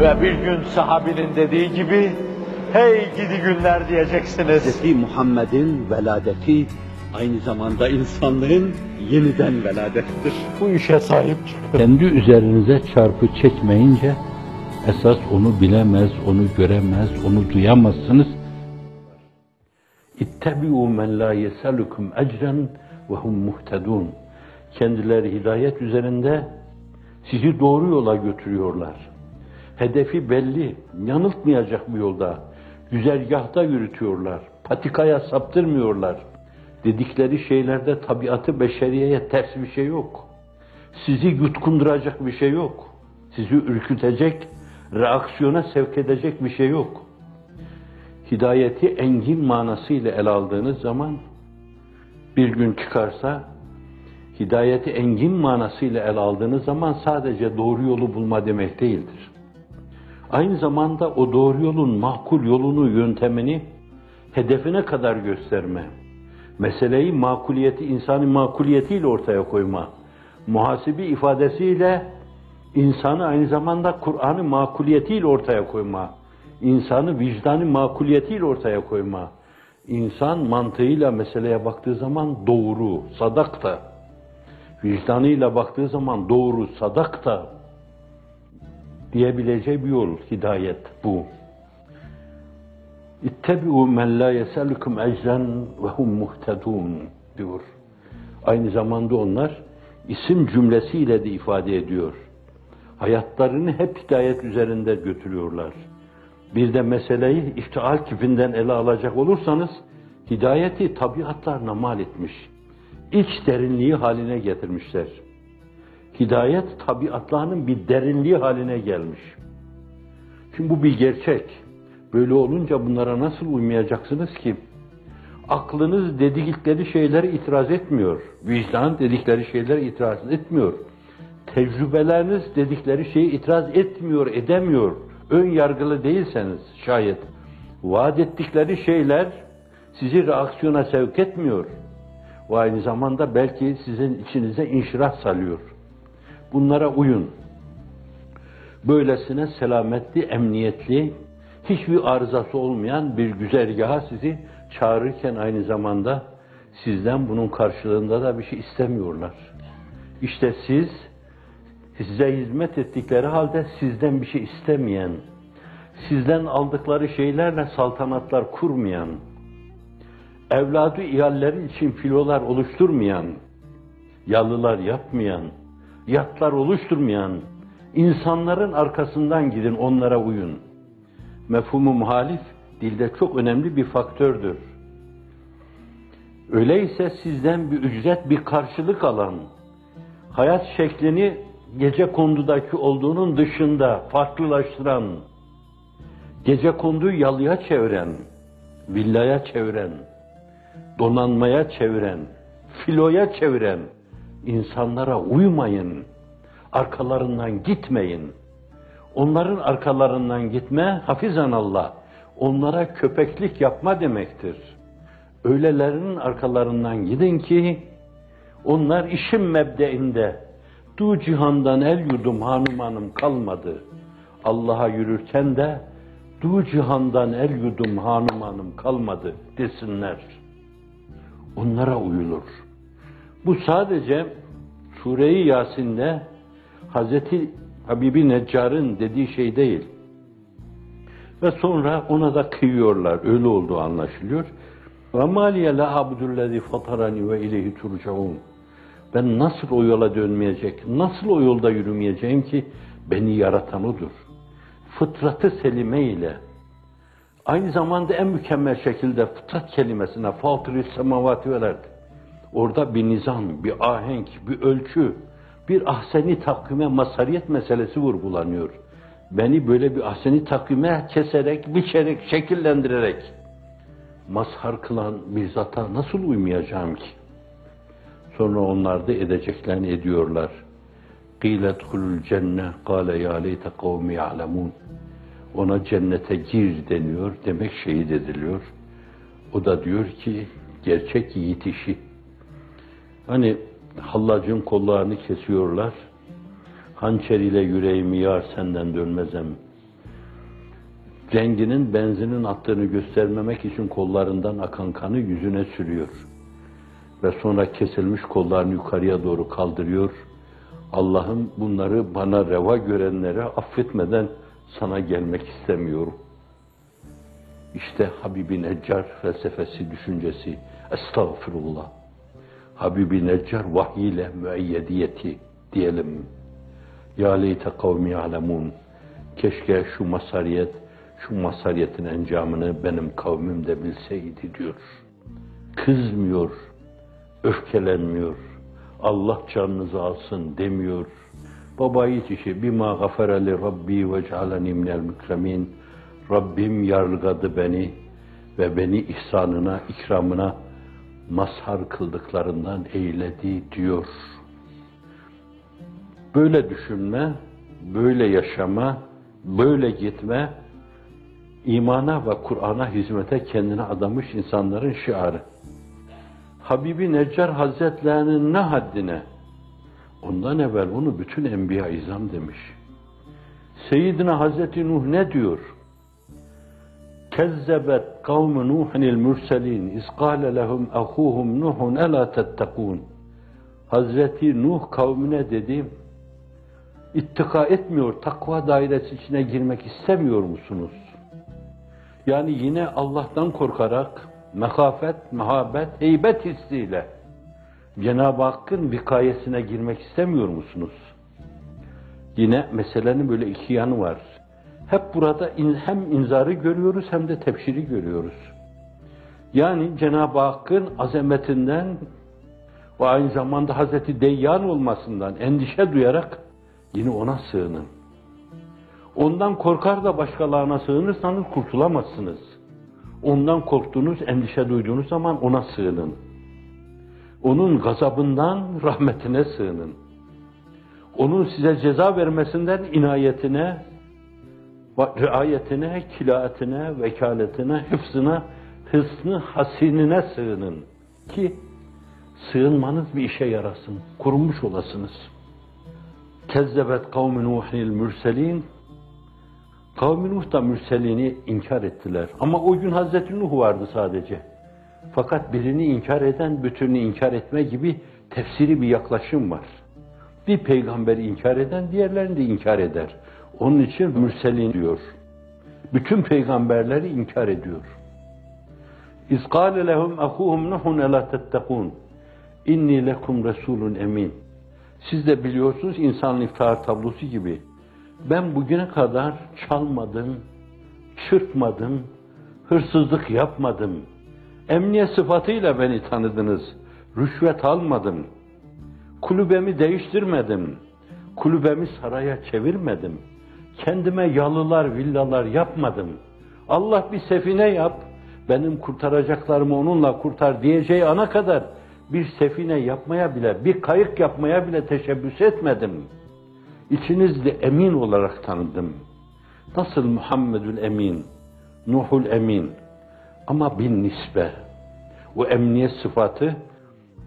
Ve bir gün sahabinin dediği gibi, hey gidi günler diyeceksiniz. Hz. Muhammed'in veladeti aynı zamanda insanlığın yeniden veladettir. Bu işe sahip çıkın. Kendi üzerinize çarpı çekmeyince esas onu bilemez, onu göremez, onu duyamazsınız. İttebi'u men la yeselukum ecren ve hum muhtedun. Kendileri hidayet üzerinde sizi doğru yola götürüyorlar. Hedefi belli, yanıltmayacak bir yolda, güzergahta yürütüyorlar, patikaya saptırmıyorlar. Dedikleri şeylerde tabiatı beşeriyeye ters bir şey yok. Sizi yutkunduracak bir şey yok. Sizi ürkütecek, reaksiyona sevk edecek bir şey yok. Hidayeti engin manasıyla ele aldığınız zaman bir gün çıkarsa hidayeti engin manasıyla ele aldığınız zaman sadece doğru yolu bulma demek değildir. Aynı zamanda o doğru yolun makul yolunu, yöntemini hedefine kadar gösterme. Meseleyi makuliyeti, insani makuliyetiyle ortaya koyma. Muhasibi ifadesiyle insanı aynı zamanda Kur'an'ı makuliyetiyle ortaya koyma. İnsanı vicdanı makuliyetiyle ortaya koyma. İnsan mantığıyla meseleye baktığı zaman doğru, sadak da. Vicdanıyla baktığı zaman doğru, sadak da diyebileceği bir yol, hidayet bu. İttebi'u men la yeselukum ecren ve hum muhtedun diyor. Aynı zamanda onlar isim cümlesiyle de ifade ediyor. Hayatlarını hep hidayet üzerinde götürüyorlar. Bir de meseleyi iftihal kipinden ele alacak olursanız, hidayeti tabiatlarına mal etmiş. İç derinliği haline getirmişler. Hidayet tabiatlarının bir derinliği haline gelmiş. Şimdi bu bir gerçek. Böyle olunca bunlara nasıl uymayacaksınız ki? Aklınız dedikleri şeyleri itiraz etmiyor. Vicdan dedikleri şeyleri itiraz etmiyor. Tecrübeleriniz dedikleri şeyi itiraz etmiyor, edemiyor. Ön yargılı değilseniz şayet. Vaat ettikleri şeyler sizi reaksiyona sevk etmiyor. Ve aynı zamanda belki sizin içinize inşirah salıyor. Bunlara uyun. Böylesine selametli, emniyetli, hiçbir arızası olmayan bir güzergaha sizi çağırırken aynı zamanda sizden bunun karşılığında da bir şey istemiyorlar. İşte siz size hizmet ettikleri halde sizden bir şey istemeyen, sizden aldıkları şeylerle saltanatlar kurmayan, evladı iyalleri için filolar oluşturmayan, yalılar yapmayan, yatlar oluşturmayan, insanların arkasından gidin, onlara uyun. Mefhumu muhalif dilde çok önemli bir faktördür. Öyleyse sizden bir ücret, bir karşılık alan, hayat şeklini gece kondudaki olduğunun dışında farklılaştıran, gece konduyu yalıya çeviren, villaya çeviren, donanmaya çeviren, filoya çeviren insanlara uymayın, arkalarından gitmeyin. Onların arkalarından gitme, hafizan Allah, onlara köpeklik yapma demektir. Öylelerinin arkalarından gidin ki, onlar işin mebdeinde, du cihandan el yudum hanım hanım kalmadı. Allah'a yürürken de, du cihandan el yudum hanım hanım kalmadı desinler. Onlara uyulur. Bu sadece Sure-i Yasin'de Hazreti Habibi Neccar'ın dediği şey değil. Ve sonra ona da kıyıyorlar. Öyle olduğu anlaşılıyor. Ve maliye la abdullezi fatarani ve ileyhi turcaun. Ben nasıl o yola dönmeyecek, nasıl o yolda yürümeyeceğim ki beni yaratan odur. Fıtratı selime ile aynı zamanda en mükemmel şekilde fıtrat kelimesine fatırı semavati velerdi. Orada bir nizam, bir ahenk, bir ölçü, bir ahseni takvime masariyet meselesi vurgulanıyor. Beni böyle bir ahseni takvime keserek, biçerek, şekillendirerek mazhar kılan bir zata nasıl uymayacağım ki? Sonra onlar da edeceklerini ediyorlar. قِيلَ ادْخُلُ الْجَنَّةِ قَالَ يَا لَيْتَ قَوْمِ يَعْلَمُونَ Ona cennete gir deniyor, demek şehit ediliyor. O da diyor ki, gerçek yiğit işi. Hani hallacın kollarını kesiyorlar. Hançer ile yüreğimi yar senden dönmezem Renginin benzinin attığını göstermemek için kollarından akan kanı yüzüne sürüyor. Ve sonra kesilmiş kollarını yukarıya doğru kaldırıyor. Allah'ım bunları bana reva görenlere affetmeden sana gelmek istemiyorum. İşte Habibi Neccar felsefesi, düşüncesi. Estağfirullah. Habibi Neccar vahiyle müeyyediyeti diyelim. Ya leyte kavmi ya'lemun. Keşke şu masariyet, şu masariyetin encamını benim kavmim de bilseydi diyor. Kızmıyor, öfkelenmiyor. Allah canınızı alsın demiyor. Baba yiğit işi bima gafereli Rabbi ve cealeni minel mükremin. Rabbim yargıladı beni ve beni ihsanına, ikramına mazhar kıldıklarından eyledi diyor. Böyle düşünme, böyle yaşama, böyle gitme, imana ve Kur'an'a hizmete kendine adamış insanların şiarı. Habibi Neccar Hazretlerinin ne haddine? Ondan evvel bunu bütün Enbiya izam demiş. Seyyidina Hazreti Nuh ne diyor? Kezzebet kavmu Nuh'nil mürselin iz kâle lehum ahuhum Nuhun elâ tettekûn. Hazreti Nuh kavmine dedi, ittika etmiyor, takva dairesi içine girmek istemiyor musunuz? Yani yine Allah'tan korkarak, mekafet, mehabet, heybet hissiyle Cenab-ı Hakk'ın vikayesine girmek istemiyor musunuz? Yine meselenin böyle iki yanı var. Hep burada hem inzarı görüyoruz hem de tebşiri görüyoruz. Yani Cenab-ı Hakk'ın azametinden ve aynı zamanda Hazreti Deyyan olmasından endişe duyarak yine ona sığının. Ondan korkar da başkalarına sığınırsanız kurtulamazsınız. Ondan korktuğunuz, endişe duyduğunuz zaman ona sığının. Onun gazabından rahmetine sığının. Onun size ceza vermesinden inayetine, riayetine, kilaetine, vekaletine, hıfzına, hısnı hasinine sığının. Ki sığınmanız bir işe yarasın, korunmuş olasınız. Kezzebet kavmi Nuh'nil mürselin Kavmi Nuh da mürselini inkar ettiler. Ama o gün Hazreti Nuh vardı sadece. Fakat birini inkar eden bütününü inkar etme gibi tefsiri bir yaklaşım var. Bir peygamberi inkar eden diğerlerini de inkar eder. Onun için mürselin diyor. Bütün peygamberleri inkar ediyor. İz kâle lehum akuhum nuhun elâ tettekûn. İnni lekum resulun emin. Siz de biliyorsunuz insan iftihar tablosu gibi. Ben bugüne kadar çalmadım, çırpmadım, hırsızlık yapmadım. Emniyet sıfatıyla beni tanıdınız. Rüşvet almadım. Kulübemi değiştirmedim. Kulübemi saraya çevirmedim. Kendime yalılar, villalar yapmadım. Allah bir sefine yap, benim kurtaracaklarımı onunla kurtar diyeceği ana kadar bir sefine yapmaya bile, bir kayık yapmaya bile teşebbüs etmedim. İçinizde emin olarak tanıdım. Nasıl Muhammedül Emin, Nuhul Emin ama bin nisbe. O emniyet sıfatı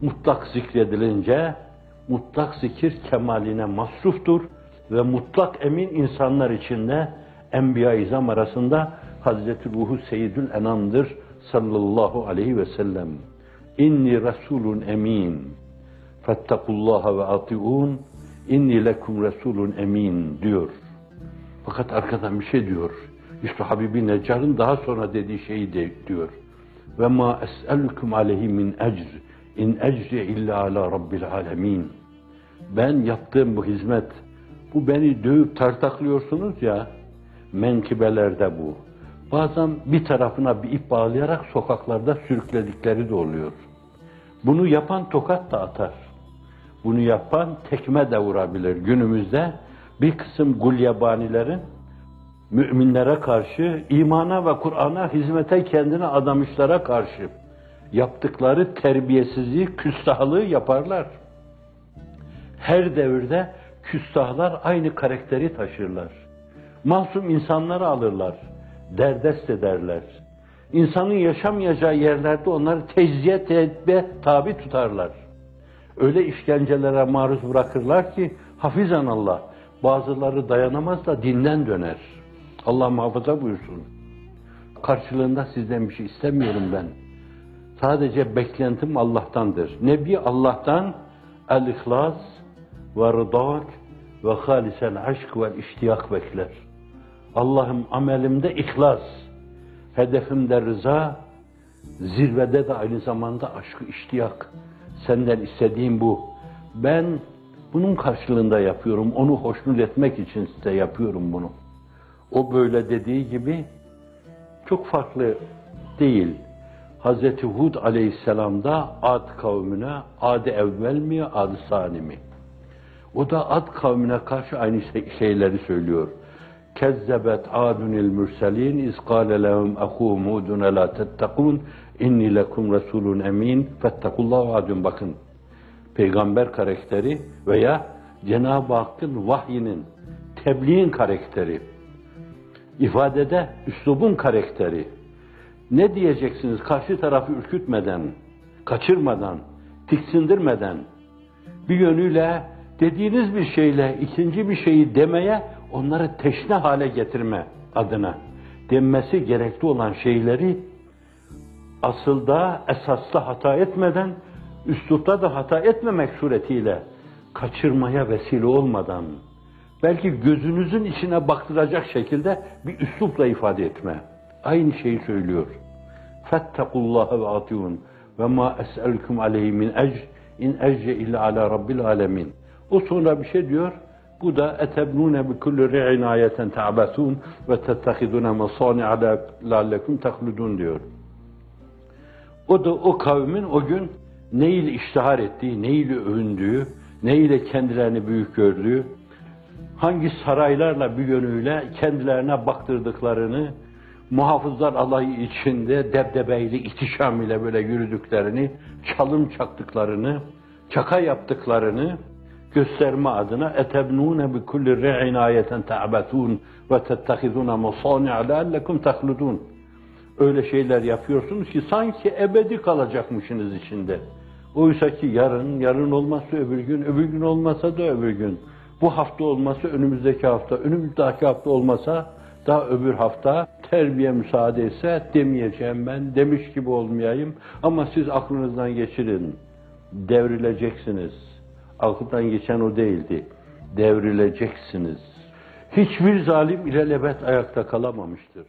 mutlak zikredilince mutlak zikir kemaline masruftur ve mutlak emin insanlar içinde Enbiya-i İzam arasında Hazreti Ruhu Seyyidül Enam'dır sallallahu aleyhi ve sellem. İnni Resulun emin. Fettekullaha ve atiun. İnni lekum Resulun emin diyor. Fakat arkadan bir şey diyor. İşte Habibi Neccar'ın daha sonra dediği şeyi de diyor. Ve ma es'elukum aleyhi min ecr. İn ecri illa ala rabbil alemin. Ben yaptığım bu hizmet, bu beni dövüp tartaklıyorsunuz ya, menkibelerde bu. Bazen bir tarafına bir ip bağlayarak sokaklarda sürükledikleri de oluyor. Bunu yapan tokat da atar. Bunu yapan tekme de vurabilir. Günümüzde bir kısım gulyabanilerin müminlere karşı, imana ve Kur'an'a hizmete kendini adamışlara karşı yaptıkları terbiyesizliği, küstahlığı yaparlar. Her devirde küstahlar aynı karakteri taşırlar. Masum insanları alırlar, derdest ederler. İnsanın yaşamayacağı yerlerde onları tecziyet etme tabi tutarlar. Öyle işkencelere maruz bırakırlar ki hafizan Allah bazıları dayanamaz da dinden döner. Allah muhafaza buyursun. Karşılığında sizden bir şey istemiyorum ben. Sadece beklentim Allah'tandır. Nebi Allah'tan el-ihlas ve rıdak ve halisel aşk ve iştiyak bekler. Allah'ım amelimde ihlas, hedefimde rıza, zirvede de aynı zamanda aşkı iştiyak. Senden istediğim bu. Ben bunun karşılığında yapıyorum. Onu hoşnut etmek için size yapıyorum bunu. O böyle dediği gibi çok farklı değil. Hazreti Hud aleyhisselamda Ad kavmine, Ad evvel mi, Ad sani mi? O da Ad kavmine karşı aynı şey- şeyleri söylüyor. Kezzebet adunil mürselin iz kâle lehum ehûm hudun la tettekûn inni lekum resulun emin fettekullah ve adun bakın. Peygamber karakteri veya Cenab-ı Hakk'ın vahyinin, tebliğin karakteri, ifadede üslubun karakteri. Ne diyeceksiniz karşı tarafı ürkütmeden, kaçırmadan, tiksindirmeden, bir yönüyle dediğiniz bir şeyle ikinci bir şeyi demeye, onları teşne hale getirme adına denmesi gerekli olan şeyleri asılda, esasda hata etmeden, üslupta da hata etmemek suretiyle kaçırmaya vesile olmadan, belki gözünüzün içine baktıracak şekilde bir üslupla ifade etme. Aynı şeyi söylüyor. Fettekullaha ve atiyun ve ma es'elkum aleyhi min ecr in ecre illa ala rabbil alemin. O sonra bir şey diyor. Bu da etebnune bi kulli ri'in ayeten ta'basun ve tettehidune masani'a la'allekum tahludun diyor. O da o kavmin o gün neyle iştihar ettiği, neyle övündüğü, neyle kendilerini büyük gördüğü, hangi saraylarla bir yönüyle kendilerine baktırdıklarını, muhafızlar alayı içinde debdebeyle, ihtişam ile böyle yürüdüklerini, çalım çaktıklarını, çaka yaptıklarını gösterme adına etebnune bi kulli ri'in ayeten ta'batun ve tettehizune masani'a leallekum tahludun. Öyle şeyler yapıyorsunuz ki sanki ebedi kalacakmışsınız içinde. Oysa ki yarın, yarın olmazsa öbür gün, öbür gün olmasa da öbür gün. Bu hafta olmasa önümüzdeki hafta, önümüzdeki hafta olmasa daha öbür hafta terbiye müsaade etse demeyeceğim ben, demiş gibi olmayayım. Ama siz aklınızdan geçirin, devrileceksiniz. Aklından geçen o değildi, devrileceksiniz. Hiçbir zalim ilelebet ayakta kalamamıştır.